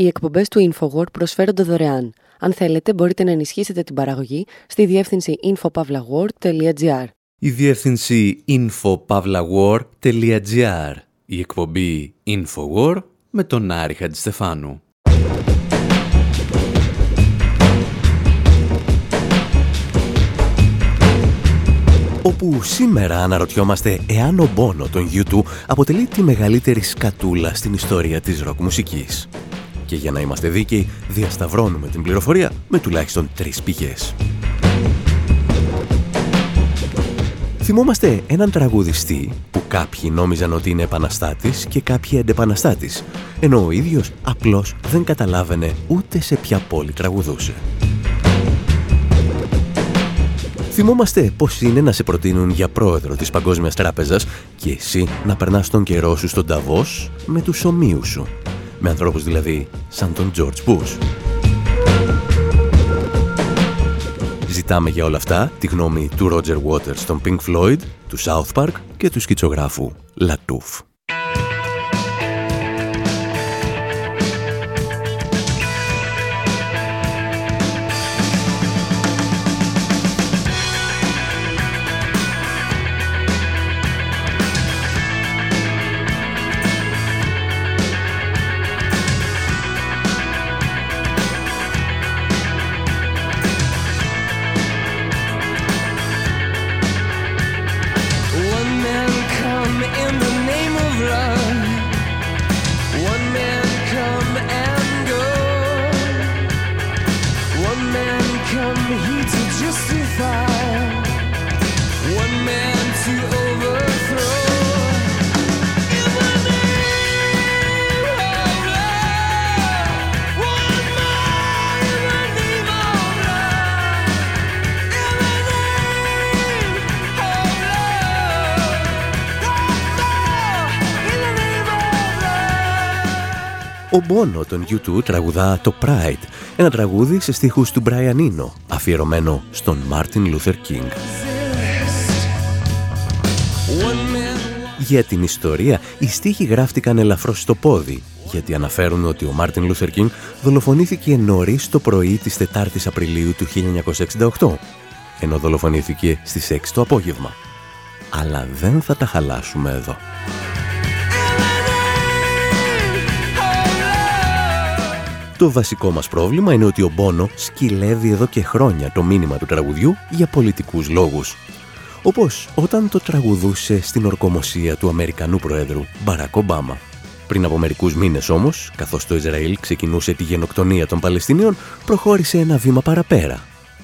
Οι εκπομπές του InfoWord προσφέρονται δωρεάν. Αν θέλετε, μπορείτε να ενισχύσετε την παραγωγή στη διεύθυνση infopavlagor.gr. Η διεύθυνση infopavlagor.gr. Η εκπομπή InfoWord με τον Άρη Χατζηστεφάνου. όπου σήμερα αναρωτιόμαστε εάν ο Μπόνο των YouTube αποτελεί τη μεγαλύτερη σκατούλα στην ιστορία της ροκ μουσικής. Και για να είμαστε δίκαιοι, διασταυρώνουμε την πληροφορία με τουλάχιστον τρεις πηγές. Θυμόμαστε έναν τραγουδιστή που κάποιοι νόμιζαν ότι είναι επαναστάτης και κάποιοι αντεπαναστάτης, ενώ ο ίδιος απλώς δεν καταλάβαινε ούτε σε ποια πόλη τραγουδούσε. Θυμόμαστε πώς είναι να σε προτείνουν για πρόεδρο της Παγκόσμιας Τράπεζας και εσύ να περνάς τον καιρό σου στον Ταβός με τους ομοίους σου. Με ανθρώπους δηλαδή σαν τον George Bush. Ζητάμε για όλα αυτά τη γνώμη του Roger Waters των Pink Floyd, του South Park και του σκητσογράφου Latouf. Μπόνο των U2 τραγουδά το Pride, ένα τραγούδι σε στίχους του Brian Eno, αφιερωμένο στον Μάρτιν Λούθερ Κίνγκ. Για την ιστορία, οι στίχοι γράφτηκαν ελαφρώς στο πόδι, γιατί αναφέρουν ότι ο Μάρτιν Λούθερ Κίνγκ δολοφονήθηκε νωρίς το πρωί της 4ης Απριλίου του 1968, ενώ δολοφονήθηκε στις 6 το απόγευμα. Αλλά δεν θα τα χαλάσουμε εδώ. Το βασικό μας πρόβλημα είναι ότι ο Μπόνο σκυλεύει εδώ και χρόνια το μήνυμα του τραγουδιού για πολιτικούς λόγους. Όπως όταν το τραγουδούσε στην ορκομοσία του Αμερικανού Προέδρου Μπαράκ Ομπάμα. Πριν από μερικούς μήνες όμως, καθώς το Ισραήλ ξεκινούσε τη γενοκτονία των Παλαιστινίων, προχώρησε ένα βήμα παραπέρα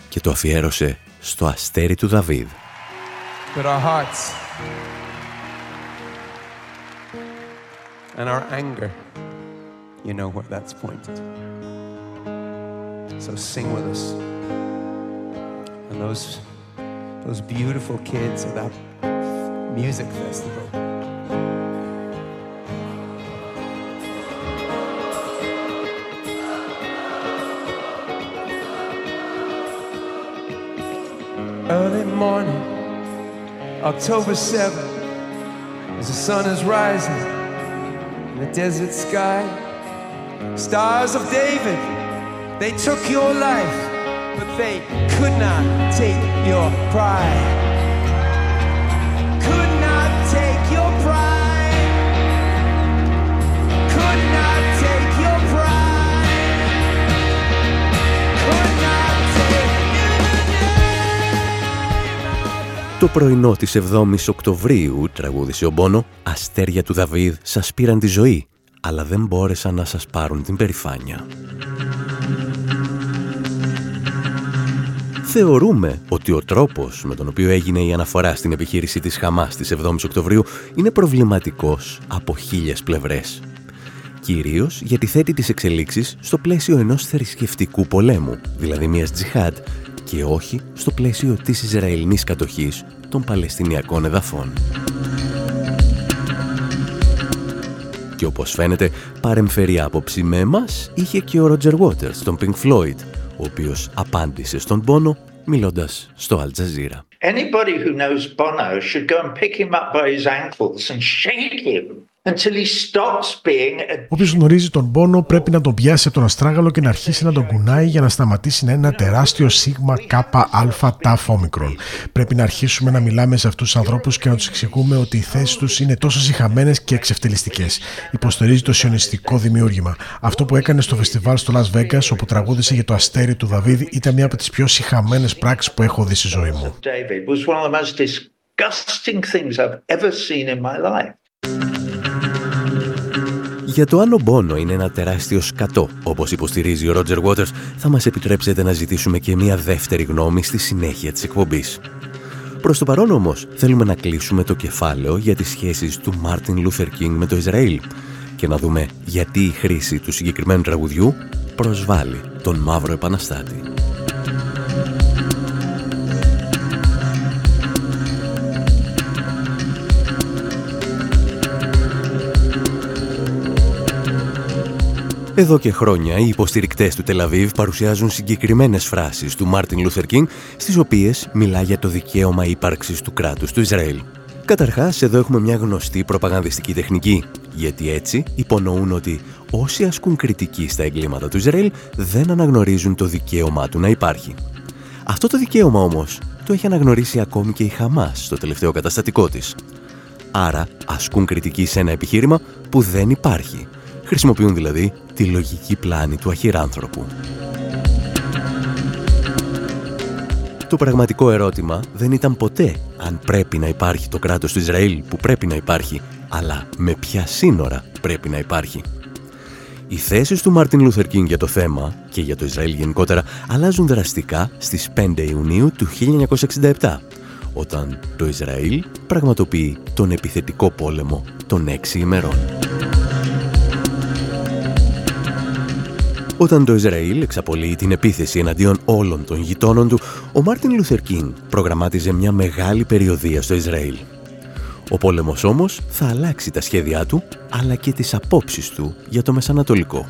και το αφιέρωσε στο αστέρι του Δαβίδ. and our anger you know where that's pointed. So sing with us. And those, those beautiful kids at that music festival. Early morning, October 7th, as the sun is rising in the desert sky. Stars of David, they took your life, but they could not take your pride. Το πρωινό της 7η Οκτωβρίου τραγουδείσε ο Μπόνο αστέρια του Δαβίδ σας πήραν τη ζωή αλλά δεν μπόρεσαν να σας πάρουν την περηφάνεια. Θεωρούμε ότι ο τρόπος με τον οποίο έγινε η αναφορά στην επιχείρηση της Χαμάς της 7 Οκτωβρίου είναι προβληματικός από χίλιες πλευρές. Κυρίως γιατί θέτει τις εξελίξεις στο πλαίσιο ενός θρησκευτικού πολέμου, δηλαδή μιας τζιχάντ, και όχι στο πλαίσιο της Ισραηλινής κατοχής των Παλαιστινιακών εδαφών. Και όπως φαίνεται, παρεμφερή άποψη με εμάς είχε και ο Roger Waters, τον Pink Floyd, ο οποίος απάντησε στον πόνο μιλώντας στο Al Jazeera. Anybody who knows Bono should go and pick him up by his ankles and shake him Όποιος γνωρίζει τον πόνο πρέπει να τον πιάσει από τον αστράγαλο και να αρχίσει να τον κουνάει για να σταματήσει να είναι ένα τεράστιο σίγμα κάπα αλφα τάφ όμικρον. Πρέπει να αρχίσουμε να μιλάμε σε αυτούς τους ανθρώπους και να τους εξηγούμε ότι οι θέσεις τους είναι τόσο συχαμένες και εξευτελιστικές. Υποστηρίζει το σιωνιστικό δημιούργημα. Αυτό που έκανε στο φεστιβάλ στο Las Vegas όπου τραγούδισε για το αστέρι του Δαβίδ ήταν μια από τις πιο συχαμένες πράξεις που έχω δει στη ζωή μου. Για το αν ο Μπόνο είναι ένα τεράστιο σκατό, όπως υποστηρίζει ο Ρότζερ Waters, θα μας επιτρέψετε να ζητήσουμε και μια δεύτερη γνώμη στη συνέχεια της εκπομπής. Προς το παρόν όμως, θέλουμε να κλείσουμε το κεφάλαιο για τις σχέσεις του Μάρτιν Λούθερ Κίνγκ με το Ισραήλ και να δούμε γιατί η χρήση του συγκεκριμένου τραγουδιού προσβάλλει τον Μαύρο Επαναστάτη. Εδώ και χρόνια οι υποστηρικτές του Τελ Αβίβ παρουσιάζουν συγκεκριμένες φράσεις του Μάρτιν Λούθερ Κίνγκ στις οποίες μιλά για το δικαίωμα ύπαρξης του κράτους του Ισραήλ. Καταρχάς, εδώ έχουμε μια γνωστή προπαγανδιστική τεχνική, γιατί έτσι υπονοούν ότι όσοι ασκούν κριτική στα εγκλήματα του Ισραήλ δεν αναγνωρίζουν το δικαίωμά του να υπάρχει. Αυτό το δικαίωμα όμως το έχει αναγνωρίσει ακόμη και η Χαμάς στο τελευταίο καταστατικό της. Άρα ασκούν κριτική σε ένα επιχείρημα που δεν υπάρχει Χρησιμοποιούν δηλαδή τη λογική πλάνη του αχυράνθρωπου. Το πραγματικό ερώτημα δεν ήταν ποτέ αν πρέπει να υπάρχει το κράτος του Ισραήλ που πρέπει να υπάρχει, αλλά με ποια σύνορα πρέπει να υπάρχει. Οι θέσεις του Μάρτιν Λούθερ Κίνγκ για το θέμα και για το Ισραήλ γενικότερα αλλάζουν δραστικά στις 5 Ιουνίου του 1967, όταν το Ισραήλ πραγματοποιεί τον επιθετικό πόλεμο των 6 ημερών. Όταν το Ισραήλ εξαπολύει την επίθεση εναντίον όλων των γειτόνων του, ο Μάρτιν Λούθερ Κίνγκ προγραμμάτιζε μια μεγάλη περιοδεία στο Ισραήλ. Ο πόλεμος όμως θα αλλάξει τα σχέδιά του, αλλά και τις απόψεις του για το Μεσανατολικό.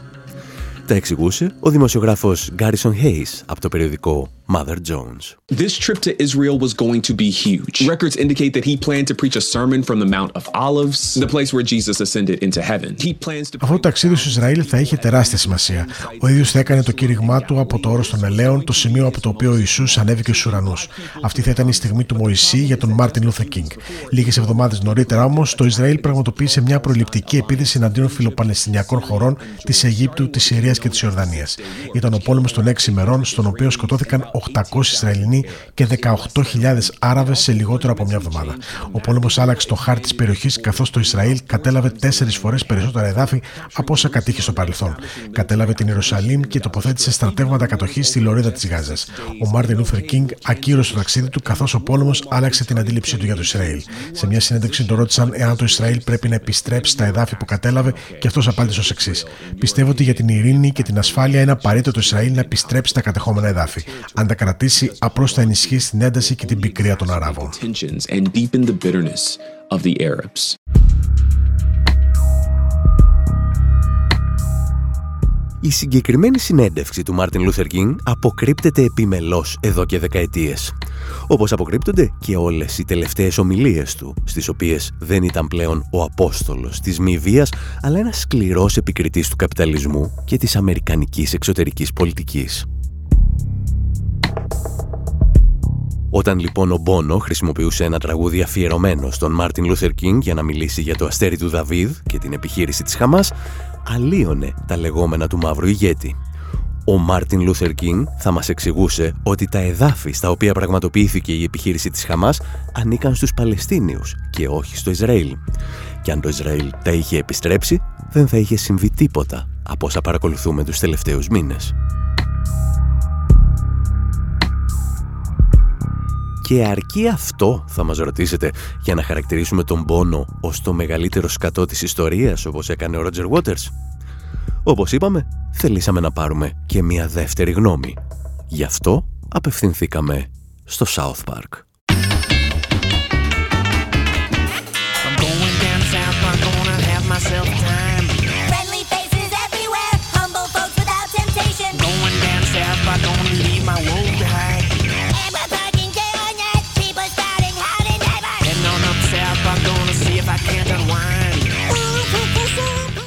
Τα εξηγούσε ο δημοσιογράφος Garrison Hayes από το περιοδικό Mother Jones. This trip to Israel was going to be huge. Records indicate that he planned to preach a sermon from the Mount of Olives, the place where Jesus ascended into heaven. He plans to Αυτό το ταξίδι στο Ισραήλ θα είχε τεράστια σημασία. Ο ίδιος θα έκανε το κήρυγμά του από το όρος των Ελαίων, το σημείο από το οποίο ο Ιησούς ανέβηκε στους ουρανούς. Αυτή θα ήταν η στιγμή του Μωυσή για τον Μάρτιν Λούθερ Κίνγκ. Λίγες εβδομάδες νωρίτερα όμως, το Ισραήλ πραγματοποίησε μια προληπτική επίθεση εναντίον φιλοπαλαιστινιακών χωρών της Αιγύπτου, της Συρίας και της Ιορδανίας. Ήταν ο πόλεμος των έξι ημερών, στον οποίο σκοτώθηκαν 800 Ισραηλινοί και 18.000 Άραβες σε λιγότερο από μια εβδομάδα. Ο πόλεμος άλλαξε το χάρτη της περιοχής καθώς το Ισραήλ κατέλαβε τέσσερις φορές περισσότερα εδάφη από όσα κατείχε στο παρελθόν. Κατέλαβε την Ιερουσαλήμ και τοποθέτησε στρατεύματα κατοχής στη λωρίδα της Γάζας. Ο Μάρτιν Λούθερ Κίνγκ ακύρωσε το ταξίδι του καθώς ο πόλεμος άλλαξε την αντίληψή του για το Ισραήλ. Σε μια συνέντευξη τον ρώτησαν εάν το Ισραήλ πρέπει να επιστρέψει τα εδάφη που κατέλαβε και αυτός απάντησε ως εξής. Πιστεύω ότι για την ειρήνη και την ασφάλεια είναι απαραίτητο το Ισραήλ να επιστρέψει τα κατεχόμενα εδάφη. Αν τα κρατήσει, απλώς θα ενισχύσει την ένταση και την πικρία των Αράβων. Η συγκεκριμένη συνέντευξη του Μάρτιν Λούθερ Κίνγκ αποκρύπτεται επιμελώς εδώ και δεκαετίες. Όπως αποκρύπτονται και όλες οι τελευταίες ομιλίες του, στις οποίες δεν ήταν πλέον ο Απόστολος της μη βίας, αλλά ένας σκληρός επικριτής του καπιταλισμού και της αμερικανικής εξωτερικής πολιτικής. Όταν λοιπόν ο Μπόνο χρησιμοποιούσε ένα τραγούδι αφιερωμένο στον Μάρτιν Λούθερ Κίνγκ για να μιλήσει για το αστέρι του Δαβίδ και την επιχείρηση της Χαμάς, αλλοίωνε τα λεγόμενα του μαύρου ηγέτη. Ο Μάρτιν Λούθερ Κίνγκ θα μας εξηγούσε ότι τα εδάφη στα οποία πραγματοποιήθηκε η επιχείρηση της Χαμάς ανήκαν στους Παλαιστίνιους και όχι στο Ισραήλ. Και αν το Ισραήλ τα είχε επιστρέψει, δεν θα είχε συμβεί τίποτα από όσα παρακολουθούμε τους τελευταίους μήνες. Και αρκεί αυτό, θα μας ρωτήσετε, για να χαρακτηρίσουμε τον Μπόνο ως το μεγαλύτερο σκατό της ιστορίας, όπως έκανε ο Roger Waters. Όπως είπαμε, θελήσαμε να πάρουμε και μια δεύτερη γνώμη. Γι' αυτό απευθυνθήκαμε στο South Park.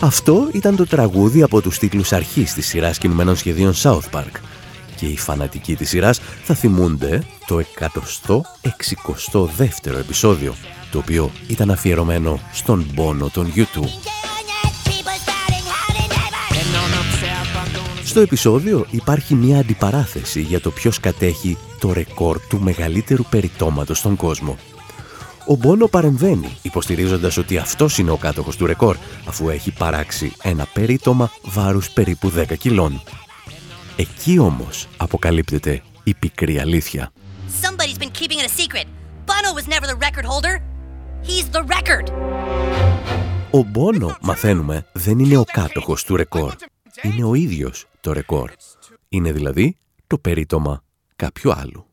Αυτό ήταν το τραγούδι από τους τίτλους αρχής της σειράς κινουμένων σχεδίων South Park και οι φανατικοί της σειράς θα θυμούνται το 162ο επεισόδιο, το οποίο ήταν αφιερωμένο στον πόνο των YouTube. Στο επεισόδιο υπάρχει μια αντιπαράθεση για το ποιος κατέχει το ρεκόρ του μεγαλύτερου περιτώματος στον κόσμο. Ο Μπόνο παρεμβαίνει, υποστηρίζοντας ότι αυτός είναι ο κάτοχος του ρεκόρ, αφού έχει παράξει ένα περίτωμα βάρους περίπου 10 κιλών. Εκεί όμως αποκαλύπτεται η πικρή αλήθεια. Ο Μπόνο, μαθαίνουμε, δεν είναι ο κάτοχος του ρεκόρ. Είναι ο ίδιος το ρεκόρ. Είναι δηλαδή το περίτωμα κάποιου άλλου.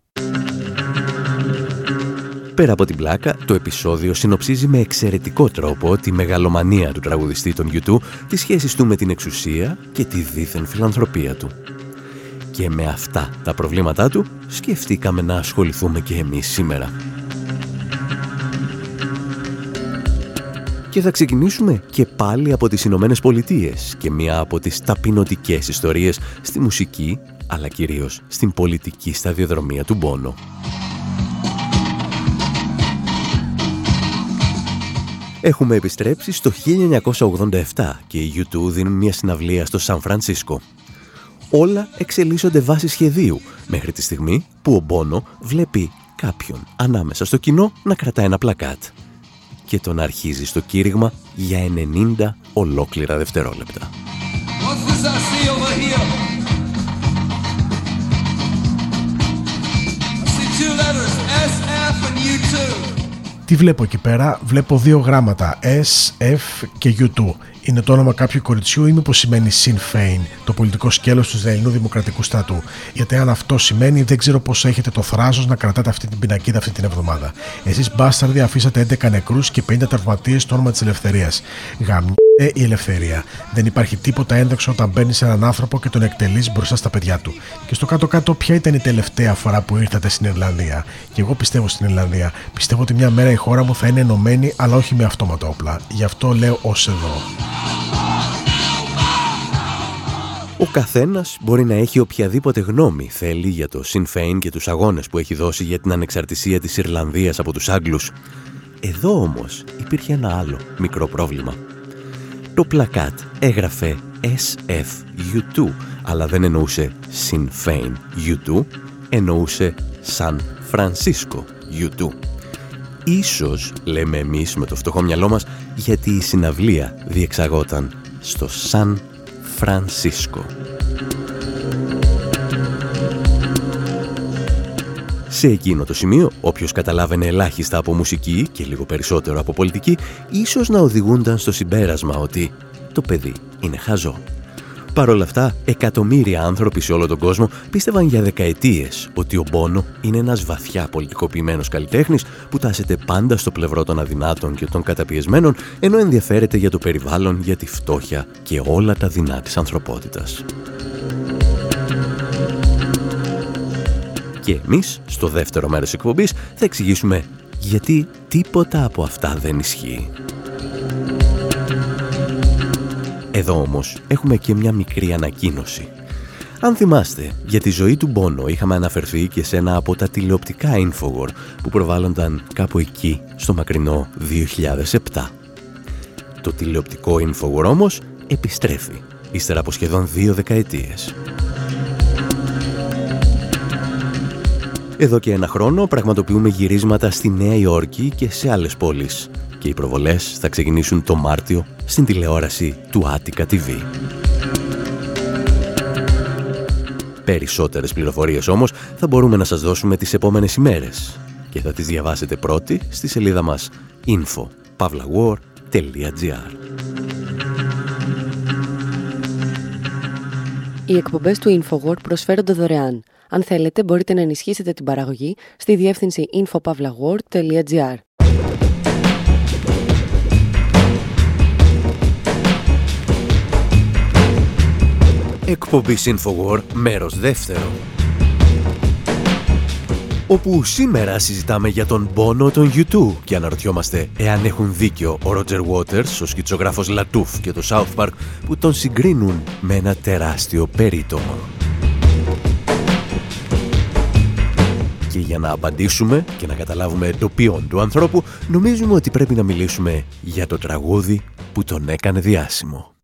Πέρα από την πλάκα, το επεισόδιο συνοψίζει με εξαιρετικό τρόπο τη μεγαλομανία του τραγουδιστή των YouTube, τις σχέσεις του με την εξουσία και τη δίθεν φιλανθρωπία του. Και με αυτά τα προβλήματά του σκεφτήκαμε να ασχοληθούμε και εμείς σήμερα. Και θα ξεκινήσουμε και πάλι από τις Ηνωμένες Πολιτείες και μία από τις ταπεινωτικές ιστορίες στη μουσική, αλλά κυρίως στην πολιτική σταδιοδρομία του Μπόνο. Έχουμε επιστρέψει στο 1987 και οι U2 δίνουν μια συναυλία στο Σαν Φρανσίσκο. Όλα εξελίσσονται βάσει σχεδίου μέχρι τη στιγμή που ο Μπόνο βλέπει κάποιον ανάμεσα στο κοινό να κρατά ένα πλακάτ και τον αρχίζει στο κήρυγμα για 90 ολόκληρα δευτερόλεπτα. Τι βλέπω εκεί πέρα, βλέπω δύο γράμματα S, F και U2. Είναι το όνομα κάποιου κοριτσιού ή μήπως σημαίνει Sinn Féin, το πολιτικό σκέλος του Ισραηλινού Δημοκρατικού Στρατού. Γιατί αν αυτό σημαίνει, δεν ξέρω πώ έχετε το θράσος να κρατάτε αυτή την πινακίδα αυτή την εβδομάδα. Εσείς μπάσταρδοι αφήσατε 11 νεκρούς και 50 τραυματίες στο όνομα της ελευθερίας. Γαμιέ η ελευθερία. Δεν υπάρχει τίποτα ένταξο όταν μπαίνει σε έναν άνθρωπο και τον εκτελείς μπροστά στα παιδιά του. Και στο κάτω-κάτω, ποια ήταν η τελευταία φορά που ήρθατε στην Ιρλανδία; Και εγώ πιστεύω στην Ιρλανδία. Πιστεύω ότι μια μέρα η χώρα μου θα είναι ενωμένη, αλλά όχι με αυτόματα όπλα. Γι' αυτό λέω ως εδώ. Ο καθένας μπορεί να έχει οποιαδήποτε γνώμη θέλει για το Sinn Féin και τους αγώνες που έχει δώσει για την ανεξαρτησία της Ιρλανδίας από τους Άγγλους. Εδώ όμως υπήρχε ένα άλλο μικρό πρόβλημα. Το πλακάτ έγραφε SFU2, αλλά δεν εννοούσε Sinn Féin U2, εννοούσε San Francisco U2. Ίσως, λέμε εμείς με το φτωχό μυαλό μας, γιατί η συναυλία διεξαγόταν στο Σαν Φρανσίσκο. Σε εκείνο το σημείο, όποιος καταλάβαινε ελάχιστα από μουσική και λίγο περισσότερο από πολιτική, ίσως να οδηγούνταν στο συμπέρασμα ότι το παιδί είναι χαζό. Παρ' όλα αυτά, εκατομμύρια άνθρωποι σε όλο τον κόσμο πίστευαν για δεκαετίες ότι ο Μπόνο είναι ένας βαθιά πολιτικοποιημένος καλλιτέχνης που τάσεται πάντα στο πλευρό των αδυνάτων και των καταπιεσμένων, ενώ ενδιαφέρεται για το περιβάλλον, για τη φτώχεια και όλα τα δεινά της ανθρωπότητας. Και εμείς, στο δεύτερο μέρος εκπομπής, θα εξηγήσουμε γιατί τίποτα από αυτά δεν ισχύει. Εδώ όμως έχουμε και μια μικρή ανακοίνωση. Αν θυμάστε, για τη ζωή του Μπόνο είχαμε αναφερθεί και σε ένα από τα τηλεοπτικά Infowar που προβάλλονταν κάπου εκεί στο μακρινό 2007. Το τηλεοπτικό Infowar όμως επιστρέφει, ύστερα από σχεδόν δύο δεκαετίες. Εδώ και ένα χρόνο πραγματοποιούμε γυρίσματα στη Νέα Υόρκη και σε άλλες πόλεις και οι προβολές θα ξεκινήσουν το Μάρτιο στην τηλεόραση του Attica TV. Περισσότερες πληροφορίες όμως θα μπορούμε να σας δώσουμε τις επόμενες ημέρες και θα τις διαβάσετε πρώτοι στη σελίδα μας info.pavlawar.gr Οι εκπομπές του InfoWord προσφέρονται δωρεάν. Αν θέλετε μπορείτε να ενισχύσετε την παραγωγή στη διεύθυνση infopavlagor.gr Εκπομπή Infowar, μέρος δεύτερο. όπου σήμερα συζητάμε για τον πόνο των YouTube και αναρωτιόμαστε εάν έχουν δίκιο ο Roger Waters, ο σκητσογράφος Λατούφ και το South Park που τον συγκρίνουν με ένα τεράστιο περίτομο. Και για να απαντήσουμε και να καταλάβουμε το ποιόν του ανθρώπου, νομίζουμε ότι πρέπει να μιλήσουμε για το τραγούδι που τον έκανε διάσημο.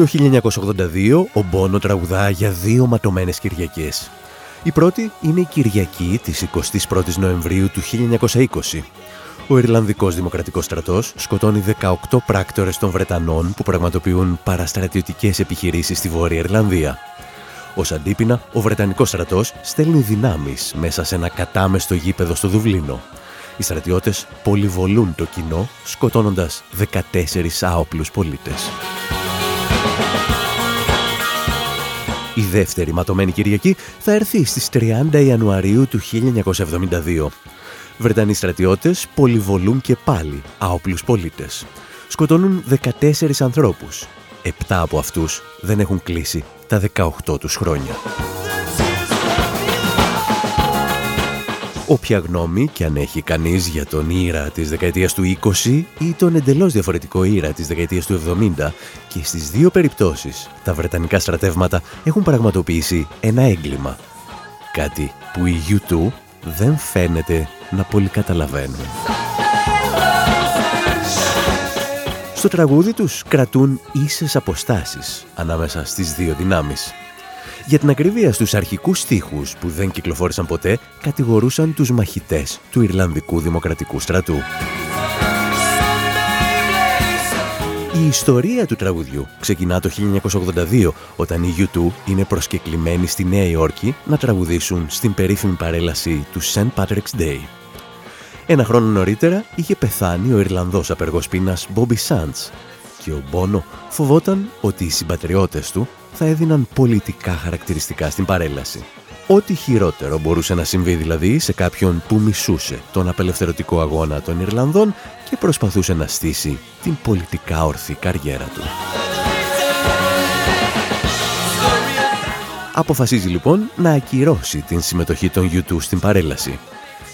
Το 1982 ο Μπόνο τραγουδά για δύο ματωμένες Κυριακές. Η πρώτη είναι η Κυριακή της 21ης Νοεμβρίου του 1920. Ο Ιρλανδικός Δημοκρατικός Στρατός σκοτώνει 18 πράκτορες των Βρετανών που πραγματοποιούν παραστρατιωτικές επιχειρήσεις στη Βόρεια Ιρλανδία. Ως αντίπεινα, ο Βρετανικός στρατός στέλνει δυνάμεις μέσα σε ένα κατάμεστο γήπεδο στο Δουβλίνο. Οι στρατιώτες πολυβολούν το κοινό, σκοτώνοντας 14 άοπλους πολίτες. Η δεύτερη ματωμένη Κυριακή θα έρθει στις 30 Ιανουαρίου του 1972. Βρετανοί στρατιώτες πολυβολούν και πάλι άοπλους πολίτες. Σκοτώνουν 14 ανθρώπους. Επτά από αυτούς δεν έχουν κλείσει τα 18 τους χρόνια. Όποια γνώμη και αν έχει κανείς για τον ήρα της δεκαετίας του 20 ή τον εντελώς διαφορετικό ήρα της δεκαετίας του 70 και στις δύο περιπτώσεις τα Βρετανικά στρατεύματα έχουν πραγματοποιήσει ένα έγκλημα. Κάτι που οι U2 δεν φαίνεται να πολύ καταλαβαίνουν. Στο τραγούδι τους κρατούν ίσες αποστάσεις ανάμεσα στις δύο δυνάμεις. Για την ακρίβεια στους αρχικούς στίχους που δεν κυκλοφόρησαν ποτέ, κατηγορούσαν τους μαχητές του Ιρλανδικού Δημοκρατικού Στρατού. Η ιστορία του τραγουδιού ξεκινά το 1982 όταν οι U2 είναι προσκεκλημένοι στη Νέα Υόρκη να τραγουδήσουν στην περίφημη παρέλαση του St. Patrick's Day. Ένα χρόνο νωρίτερα είχε πεθάνει ο Ιρλανδός απεργός πείνας Bobby Sands και ο Μπόνο φοβόταν ότι οι συμπατριώτες του θα έδιναν πολιτικά χαρακτηριστικά στην παρέλαση. Ό,τι χειρότερο μπορούσε να συμβεί δηλαδή σε κάποιον που μισούσε τον απελευθερωτικό αγώνα των Ιρλανδών και προσπαθούσε να στήσει την πολιτικά ορθή καριέρα του. Αποφασίζει λοιπόν να ακυρώσει την συμμετοχή των YouTube στην παρέλαση.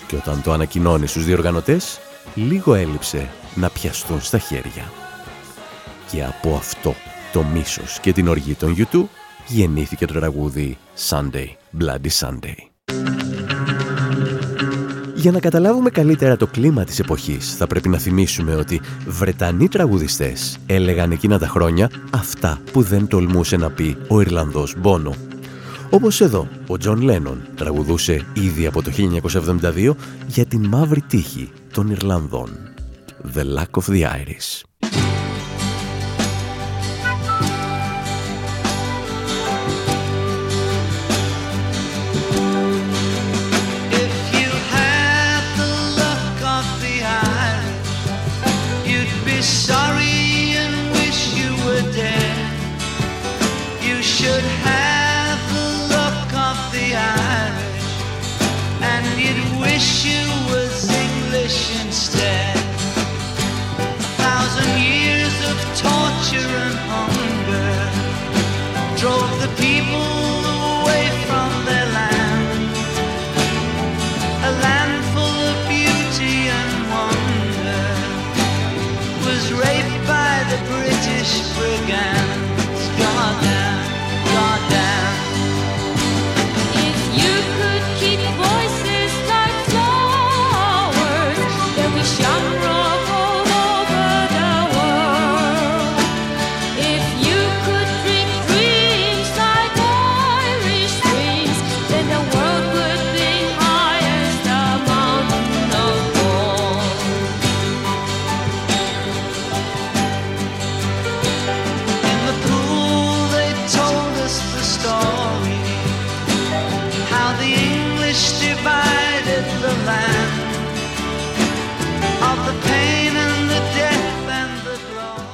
Και όταν το ανακοινώνει στους διοργανωτές, λίγο έλειψε να πιαστούν στα χέρια. Και από αυτό το μίσος και την οργή των YouTube γεννήθηκε το τραγούδι Sunday, Bloody Sunday. Για να καταλάβουμε καλύτερα το κλίμα της εποχής, θα πρέπει να θυμίσουμε ότι Βρετανοί τραγουδιστές έλεγαν εκείνα τα χρόνια αυτά που δεν τολμούσε να πει ο Ιρλανδός Μπόνο. Όπως εδώ, ο Τζον Λένον τραγουδούσε ήδη από το 1972 για την μαύρη τύχη των Ιρλανδών. The Luck of the Irish.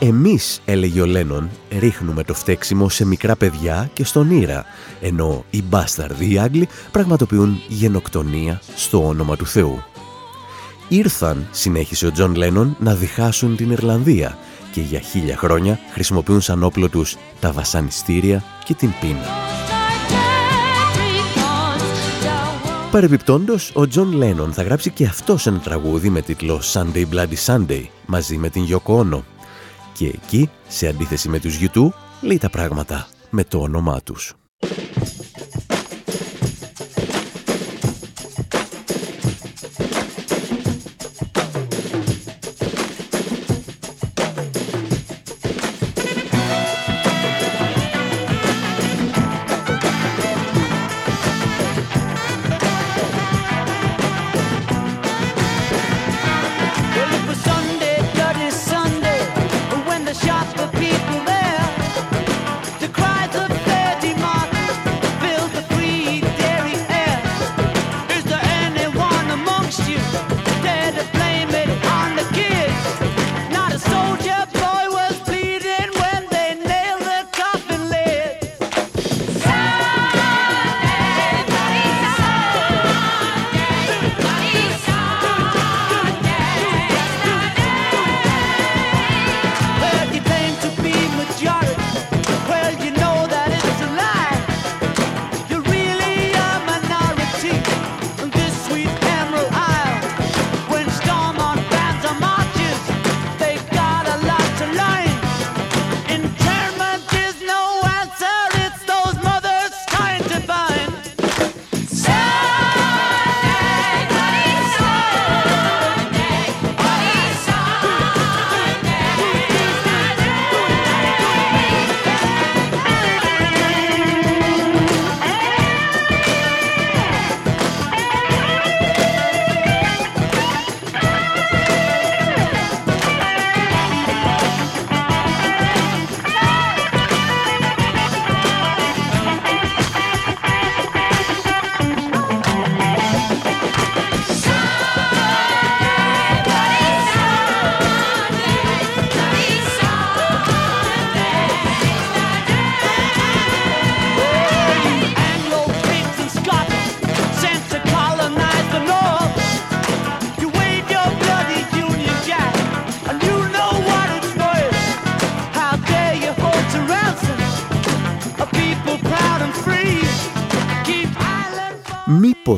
Εμείς, έλεγε ο Λένον, ρίχνουμε το φταίξιμο σε μικρά παιδιά και στον IRA, ενώ οι μπάσταρδοι οι Άγγλοι πραγματοποιούν γενοκτονία στο όνομα του Θεού. Ήρθαν, συνέχισε ο Τζον Λένον, να διχάσουν την Ιρλανδία και για χίλια χρόνια χρησιμοποιούν σαν όπλο τους τα βασανιστήρια και την πείνα. Παρεμπιπτόντως, ο Τζον Λένον θα γράψει και αυτός ένα τραγούδι με τίτλο «Sunday Bloody Sunday» μαζί με την Yoko Ono και εκεί, σε αντίθεση με τους YouTube, λέει τα πράγματα με το όνομά τους.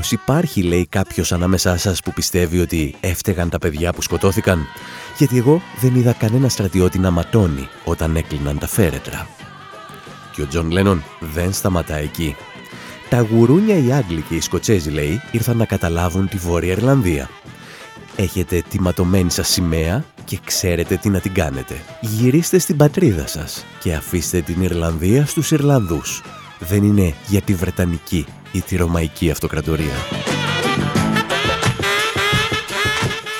Μήπως υπάρχει, λέει κάποιος ανάμεσά σας που πιστεύει ότι έφταιγαν τα παιδιά που σκοτώθηκαν, γιατί εγώ δεν είδα κανένα στρατιώτη να ματώνει όταν έκλειναν τα φέρετρα. Και ο Τζον Λένον δεν σταματά εκεί. Τα γουρούνια οι Άγγλοι και οι Σκοτσέζοι, λέει, ήρθαν να καταλάβουν τη Βόρεια Ιρλανδία. Έχετε τη ματωμένη σας σημαία και ξέρετε τι να την κάνετε. Γυρίστε στην πατρίδα σας και αφήστε την Ιρλανδία στους Ιρλανδούς. Δεν είναι για τη Βρετανική ή τη Ρωμαϊκή Αυτοκρατορία.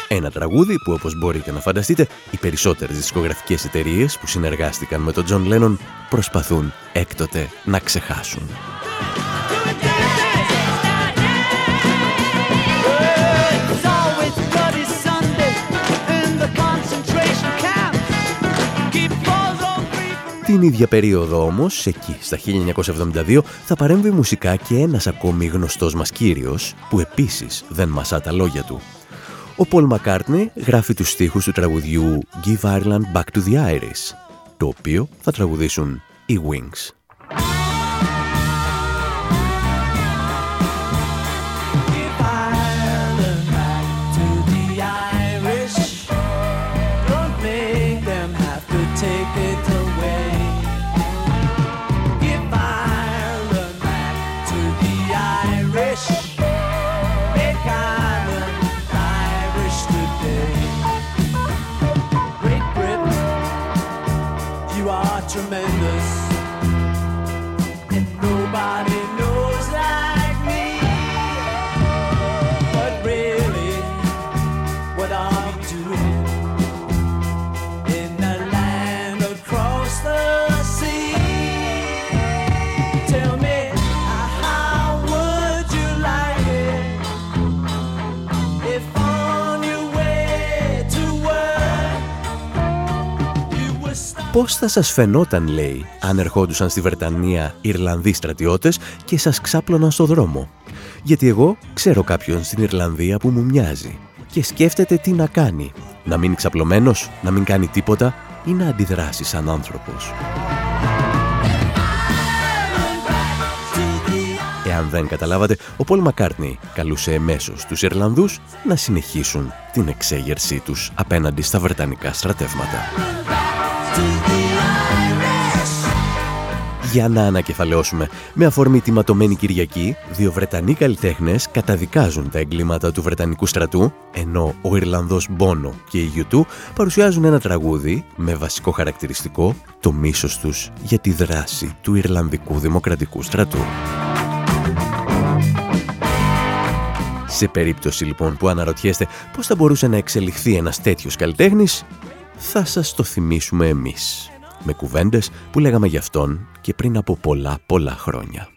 Ένα τραγούδι που όπως μπορείτε να φανταστείτε οι περισσότερες δισκογραφικές εταιρείες που συνεργάστηκαν με τον Τζον Λένον προσπαθούν έκτοτε να ξεχάσουν. Την ίδια περίοδο όμως, εκεί στα 1972, θα παρέμβει μουσικά και ένας ακόμη γνωστός μας κύριος, που επίσης δεν μασά τα λόγια του. Ο Πολ Μακάρτνι γράφει τους στίχους του τραγουδιού «Give Ireland Back to the Irish», το οποίο θα τραγουδήσουν οι Wings. Πώς θα σας φαινόταν, λέει, αν ερχόντουσαν στη Βρετανία Ιρλανδοί στρατιώτες και σας ξάπλωναν στο δρόμο; Γιατί εγώ ξέρω κάποιον στην Ιρλανδία που μου μοιάζει και σκέφτεται τι να κάνει. Να μείνει ξαπλωμένος, να μην κάνει τίποτα ή να αντιδράσει σαν άνθρωπος. Εάν δεν καταλάβατε, ο Πολ Μακάρτνι καλούσε εμέσως τους Ιρλανδούς να συνεχίσουν την εξέγερσή τους απέναντι στα Βρετανικά στρατεύματα. Για να ανακεφαλαιώσουμε, με αφορμή τη ματωμένη Κυριακή, δύο Βρετανοί καλλιτέχνες καταδικάζουν τα εγκλήματα του Βρετανικού στρατού, ενώ ο Ιρλανδός Μπόνο και η U2 παρουσιάζουν ένα τραγούδι με βασικό χαρακτηριστικό το μίσος τους για τη δράση του Ιρλανδικού Δημοκρατικού στρατού. Σε περίπτωση λοιπόν που αναρωτιέστε πώς θα μπορούσε να εξελιχθεί ένας τέτοιος καλλιτέχνης, θα σας το θυμίσουμε εμείς. Με κουβέντες που λέγαμε γι' αυτόν και πριν από πολλά πολλά χρόνια.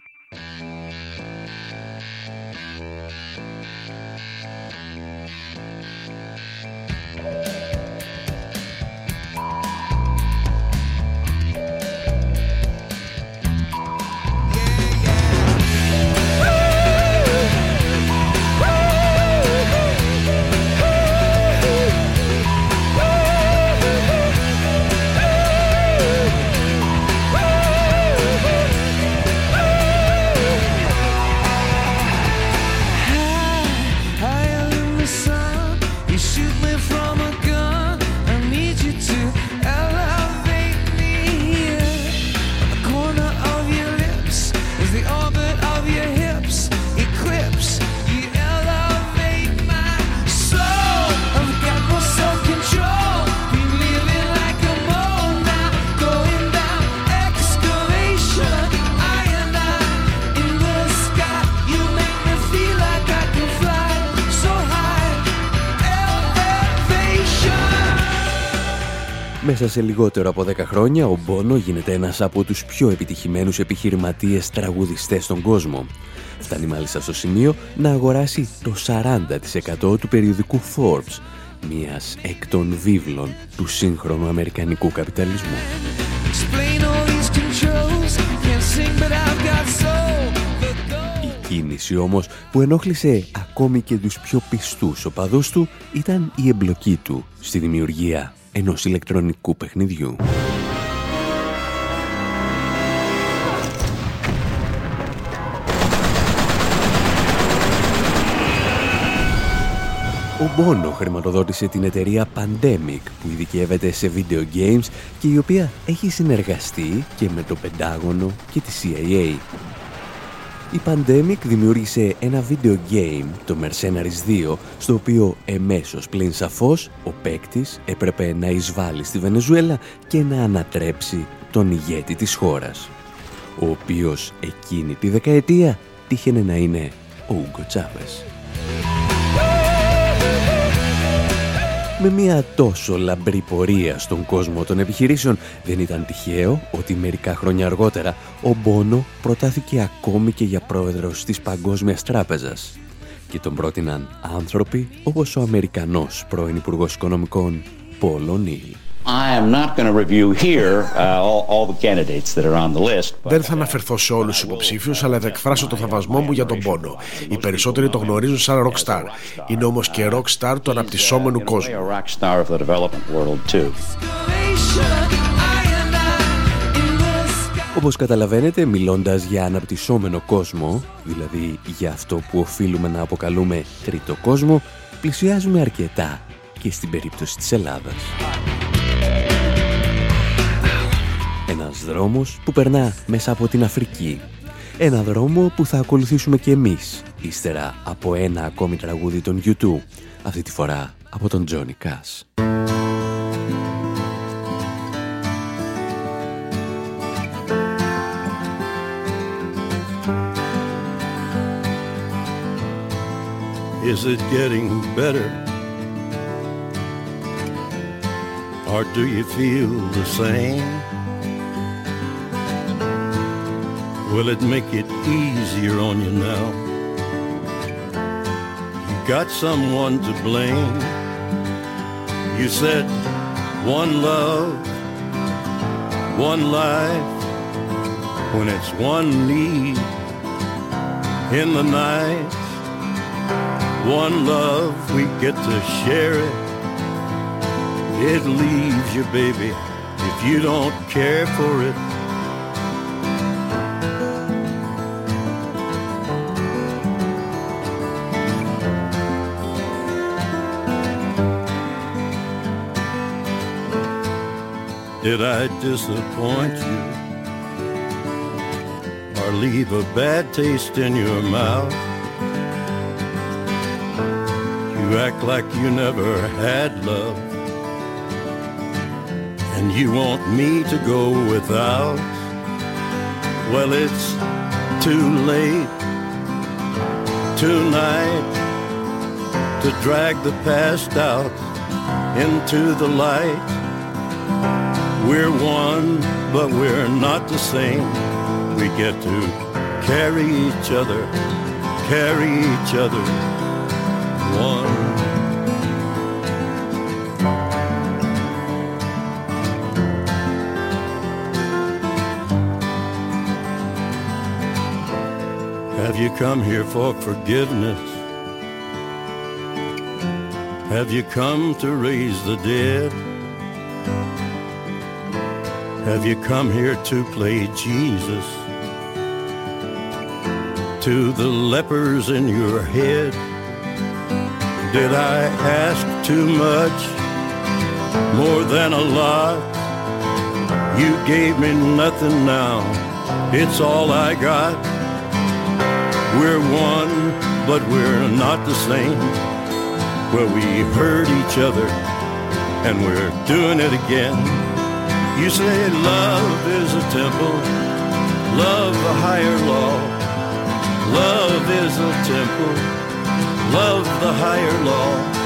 Μέσα σε λιγότερο από 10 χρόνια, ο Μπόνο γίνεται ένας από τους πιο επιτυχημένους επιχειρηματίες τραγουδιστές στον κόσμο. Φτάνει μάλιστα στο σημείο να αγοράσει το 40% του περιοδικού Forbes, μιας εκ των βίβλων του σύγχρονου αμερικανικού καπιταλισμού. Η κίνηση όμως που ενόχλησε ακόμη και τους πιο πιστούς οπαδούς του ήταν η εμπλοκή του στη δημιουργία ενός ηλεκτρονικού παιχνιδιού. Ο Μπόνο χρηματοδότησε την εταιρεία Pandemic που ειδικεύεται σε video games και η οποία έχει συνεργαστεί και με το Πεντάγωνο και τη CIA. Η Pandemic δημιούργησε ένα video game, το Mercenaries 2, στο οποίο εμέσως πλην σαφώς ο παίκτης έπρεπε να εισβάλλει στη Βενεζουέλα και να ανατρέψει τον ηγέτη της χώρας, ο οποίος εκείνη τη δεκαετία τύχαινε να είναι ο Ούγκο Τσάβες. Με μια τόσο λαμπρή πορεία στον κόσμο των επιχειρήσεων δεν ήταν τυχαίο ότι μερικά χρόνια αργότερα ο Μπόνο προτάθηκε ακόμη και για πρόεδρος της Παγκόσμιας Τράπεζας και τον πρότειναν άνθρωποι όπως ο Αμερικανός πρώην Υπουργός Οικονομικών Πολ Ονίλ. Δεν θα αναφερθώ σε όλους τους υποψήφιους, αλλά θα εκφράσω το θαυμασμό μου για τον πόνο. Οι περισσότεροι το γνωρίζουν σαν rockstar. Είναι όμως και rockstar του αναπτυσσόμενου κόσμου. Όπως καταλαβαίνετε, μιλώντας για αναπτυσσόμενο κόσμο, δηλαδή για αυτό που οφείλουμε να αποκαλούμε τρίτο κόσμο, πλησιάζουμε αρκετά και στην περίπτωση της Ελλάδας. Ένας δρόμος που περνά μέσα από την Αφρική. Ένα δρόμο που θα ακολουθήσουμε και εμείς, ύστερα από ένα ακόμη τραγούδι των YouTube, αυτή τη φορά από τον Τζόνι Κάς. Is it getting better? Or do you feel the same? Will it make it easier on you now? You got someone to blame. You said one love, one life, when it's one need in the night. One love, we get to share it. It leaves you, baby, if you don't care for it. Did I disappoint you or leave a bad taste in your mouth? You act like you never had love, and you want me to go without. Well, it's too late tonight to drag the past out into the light. We're one, but we're not the same. We get to carry each other, carry each other one. Have you come here for forgiveness? Have you come to raise the dead? Have you come here to play Jesus? To the lepers in your head? Did I ask too much? More than a lot? You gave me nothing now. It's all I got. We're one, but we're not the same. Well, we hurt each other, and we're doing it again. You say love is a temple, love a higher law. Love is a temple, love the higher law.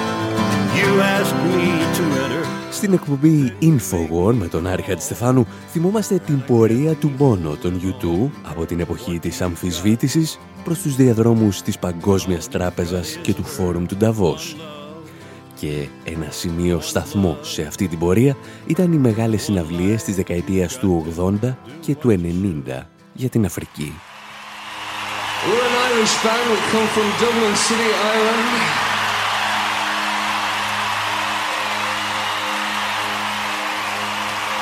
Στην εκπομπή Infowar με τον Άρη Χατζηστεφάνου θυμόμαστε την πορεία του Μπόνο των U2 από την εποχή της αμφισβήτησης προς τους διαδρόμους της Παγκόσμιας Τράπεζας και του Φόρουμ του Νταβός και ένα σημείο σταθμό σε αυτή την πορεία ήταν οι μεγάλες συναυλίες της δεκαετίας του 80 και του 90 για την Αφρική. We're an Irish band. We come from Dublin City, Ireland.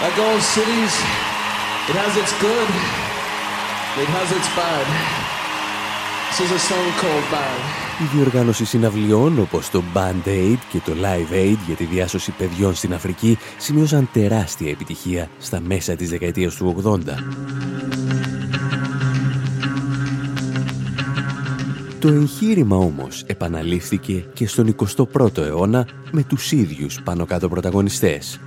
Like all cities, it has its good, it has its bad. This is a song called Bad. Η διοργάνωση συναυλιών όπως το Band Aid και το Live Aid για τη διάσωση παιδιών στην Αφρική σημείωσαν τεράστια επιτυχία στα μέσα της δεκαετίας του 80. Το εγχείρημα όμως επαναλήφθηκε και στον 21ο αιώνα με τους ίδιους πάνω κάτω πρωταγωνιστές,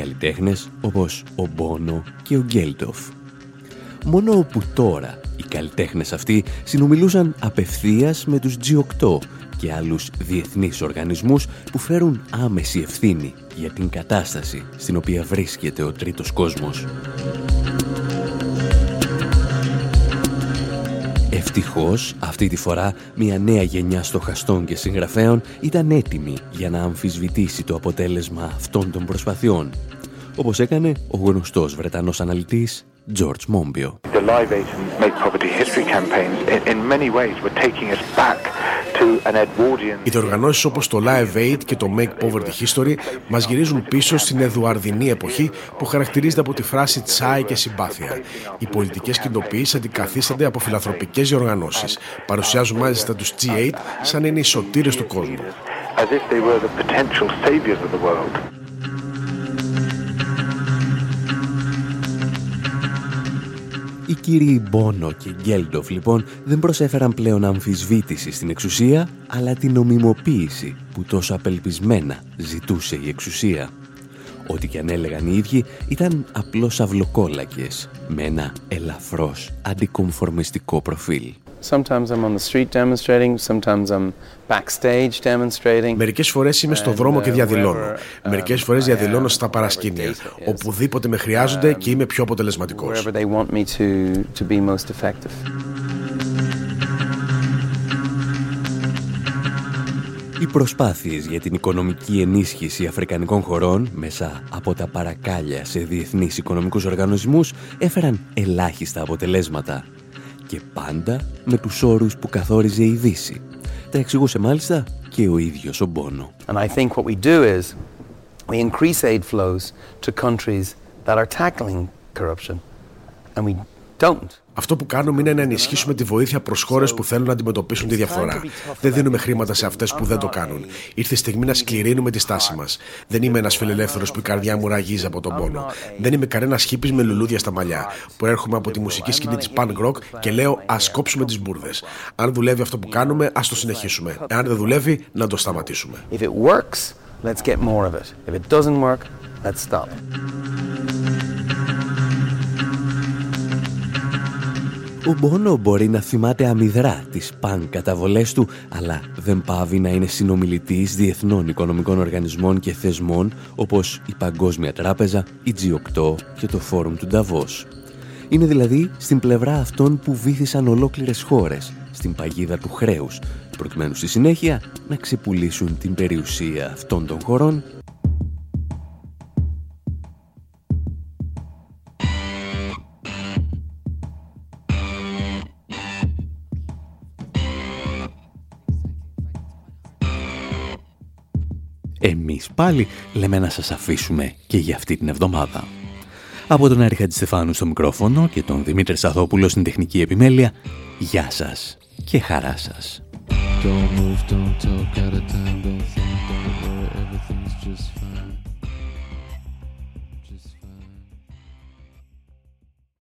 καλλιτέχνες όπως ο Μπόνο και ο Γκέλτοφ. Μόνο όπου τώρα οι καλλιτέχνες αυτοί συνομιλούσαν απευθείας με τους G8 και άλλους διεθνείς οργανισμούς που φέρουν άμεση ευθύνη για την κατάσταση στην οποία βρίσκεται ο τρίτος κόσμος. Ευτυχώς, αυτή τη φορά, μια νέα γενιά στοχαστών και συγγραφέων ήταν έτοιμη για να αμφισβητήσει το αποτέλεσμα αυτών των προσπαθειών, όπως έκανε ο γνωστός Βρετανός αναλυτής George Monbiot. The Live Aid and Make Poverty History campaigns in many ways were taking us back οι διοργανώσεις όπως το Live Aid και το Make Poverty History μας γυρίζουν πίσω στην Εδουαρδινή εποχή που χαρακτηρίζεται από τη φράση τσάι και συμπάθεια. Οι πολιτικές κοινοποιήσει αντικαθίστανται από φιλανθρωπικές διοργανώσεις. Παρουσιάζουν μάλιστα τους G8 σαν είναι οι σωτήρες του κόσμου. Οι κύριοι Μπόνο και Γκέλντοφ λοιπόν δεν προσέφεραν πλέον αμφισβήτηση στην εξουσία, αλλά την νομιμοποίηση που τόσο απελπισμένα ζητούσε η εξουσία. Ό,τι και αν έλεγαν οι ίδιοι ήταν απλώς αυλοκόλακες με ένα ελαφρώς αντικομφορμιστικό προφίλ. Sometimes I'm on the street demonstrating, sometimes I'm backstage demonstrating. Μερικές φορές είμαι στο δρόμο και uh, διαδηλώνω. Uh, Μερικές φορές διαδηλώνω στα παρασκήνια. Οπουδήποτε με χρειάζονται και είμαι πιο αποτελεσματικός. Wherever they want me to, to be most effective. Οι προσπάθειες για την οικονομική ενίσχυση αφρικανικών χωρών μέσα από τα παρακάλια σε διεθνείς οικονομικούς οργανισμούς έφεραν ελάχιστα αποτελέσματα και πάντα με τους όρους που καθόριζε η Δύση. Τα εξηγούσε μάλιστα και ο ίδιος ο Μπόνο. And I think what we do is we increase aid flows to countries that are tackling corruption and we don't αυτό που κάνουμε είναι να ενισχύσουμε τη βοήθεια προς χώρες που θέλουν να αντιμετωπίσουν τη διαφθορά. Δεν δίνουμε χρήματα σε αυτές που δεν το κάνουν. Ήρθε η στιγμή να σκληρύνουμε τη στάση μας. Δεν είμαι ένας φιλελεύθερος που η καρδιά μου ραγίζει από τον πόνο. Δεν είμαι κανένας χύπη με λουλούδια στα μαλλιά. Που έρχομαι από τη μουσική σκηνή της punk rock και λέω ας κόψουμε τις μπουρδες. Αν δουλεύει αυτό που κάνουμε, ας το συνεχίσουμε. Εάν δεν δουλεύει, να το σταματήσουμε. If it works, let's get more of it. If it doesn't work, let's stop. Ο Μπόνο μπορεί να θυμάται αμυδρά τις παν καταβολές του, αλλά δεν πάβει να είναι συνομιλητής διεθνών οικονομικών οργανισμών και θεσμών, όπως η Παγκόσμια Τράπεζα, η G8 και το Φόρουμ του Νταβός. Είναι δηλαδή στην πλευρά αυτών που βήθησαν ολόκληρες χώρες, στην παγίδα του χρέους, προκειμένου στη συνέχεια να ξεπουλήσουν την περιουσία αυτών των χωρών Εμείς πάλι λέμε να σας αφήσουμε και για αυτή την εβδομάδα. Από τον Άρη Στεφάνου στο μικρόφωνο και τον Δημήτρη Σαθόπουλο στην τεχνική επιμέλεια, γεια σας και χαρά σας. Don't move, don't talk,